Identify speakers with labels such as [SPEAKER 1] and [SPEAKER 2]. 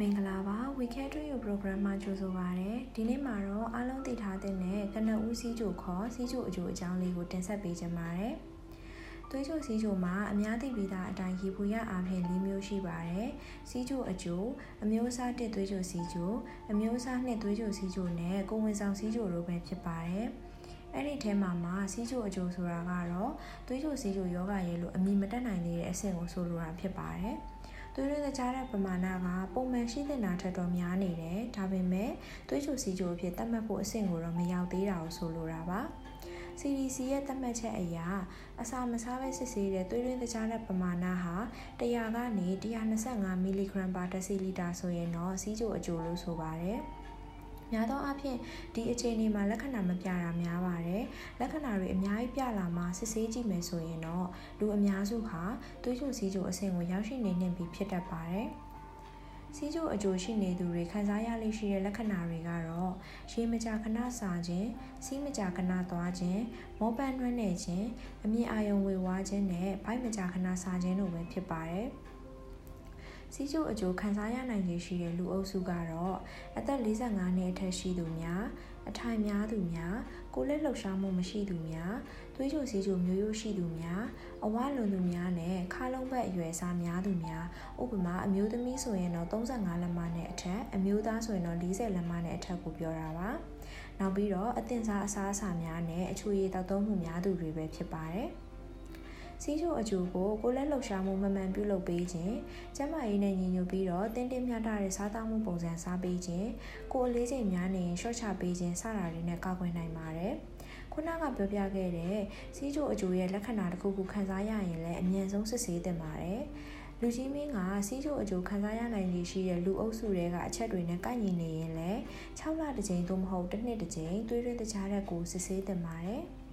[SPEAKER 1] မင်္ဂလာပါ Weekend to You program မှာကြိုဆိုပါရစေ။ဒီနေ့မှာတော့အားလုံးသိထားတဲ့နဲ့ကနဦးစီးချိုခေါ်စီးချိုအကျိုးအကြောင်းလေးကိုတင်ဆက်ပေးချင်ပါတယ်။သွေးချိုစီးချိုမှာအများသိပြီးသားအတိုင်းရေပူရအားဖြင့်၄မျိုးရှိပါတယ်။စီးချိုအကျိုးအမျိုးအစားတစ်သွေးချိုစီးချိုအမျိုးအစားနှစ်သွေးချိုစီးချိုနဲ့ကိုဝင်ဆောင်စီးချိုတို့ပဲဖြစ်ပါတယ်။အဲ့ဒီထဲမှာမှာစီးချိုအကျိုးဆိုတာကတော့သွေးချိုစီးချိုယောဂရဲလို့အမည်မတက်နိုင်သေးတဲ့အဆင့်ကိုဆိုလိုတာဖြစ်ပါတယ်။ သွေးရင်းသကြားတဲ့ပမာဏကပုံမှန်ရှိတဲ့နာထက်တော့များနေတယ်ဒါပေမဲ့သွေးချိုစီချိုအဖြစ်သတ်မှတ်ဖို့အဆင့်ကိုတော့မရောက်သေးတာကိုဆိုလိုတာပါ CDC ရဲ့သတ်မှတ်ချက်အရအစာမစားဘဲစစ်ဆေးတဲ့သွေးရင်းသကြားတဲ့ပမာဏဟာ100ကနေ125 mg per deciliter ဆိုရင်တော့စီးချိုအကျိုးလို့ဆိုပါတယ်။ များသောအားဖြင့်ဒီအခြေအနေမှာလက္ခဏာမပြတာများပါတယ်လက္ခဏာတွေအများကြီးပြလာမှစစ်ဆေးကြည့်မယ်ဆိုရင်တော့လူအများစုဟာသွေးကြိုစီးကြိုအဆင့်ကိုရောက်ရှိနေနှင့်ပြီးဖြစ်တတ်ပါတယ်စီးကျိုအကျိုးရှိနေသူတွေခံစားရလိမ့်ရှိတဲ့လက္ခဏာတွေကတော့ရေမကြာခဏစာခြင်းစီးမကြာခဏသွားခြင်းမောပန်းနှွမ်းနေခြင်းအမြင့်အာရုံဝေဝါးခြင်းနဲ့ဘိုက်မကြာခဏစာခြင်းတို့ပဲဖြစ်ပါတယ်။ စီးကျိုးအကျိုးခံစားရနိုင်ခြေရှိတဲ့လူအုပ်စုကတော့အသက်45နှစ်အထက်ရှိသူများအထိုင်များသူများကိုယ်လက်လှုပ်ရှားမှုမရှိသူများသွေးကြိုစီးကြိုမျိုးရိုးရှိသူများအဝလွန်သူများနဲ့ခါလုံးဘက်အရွယ်စားများသူများဥပမာအမျိုးသမီးဆိုရင်တော့35လက်မနဲ့အထက်အမျိုးသားဆိုရင်တော့40လက်မနဲ့အထက်ကိုပြောတာပါနောက်ပြီးတော့အသင်စားအစားအစာများနဲ့အချွေရည်တောက်သုံးမှုများသူတွေပဲဖြစ်ပါတယ်။ စီးချိုအကျိုးကိုကိုလက်လှုပ်ရှားမှုမမှန်ပြုလုပ်ပေးခြင်းကျန်းမာရေးနဲ့ညီညွတ်ပြီးတော့တင်းတင်းမြတ်တဲ့စားသောက်မှုပုံစံစားပေးခြင်းကိုအလေးချိန်များနေရင်ရှော့ချပေးခြင်းစတာတွေနဲ့ကာကွယ်နိုင်ပါတယ်ခုနကပြောပြခဲ့တဲ့စီးချိုအကျိုးရဲ့လက္ခဏာတစ်ခုခုခံစားရရင်လည်းအမြန်ဆုံးစစ်ဆေးသင့်ပါတယ်လူကြီးမင်းကစီးချိုအကျိုးခံစားရနိုင်ရရှိတဲ့လူအုပ်စုတွေကအချက်တွေနဲ့ကိုက်ညီနေရင်လည်း6လတစ်ကြိမ်သို့မဟုတ်တစ်နှစ်တစ်ကြိမ်သွေးရင်းတခြားတဲ့ကိုစစ်ဆေးသင့်ပါတယ်။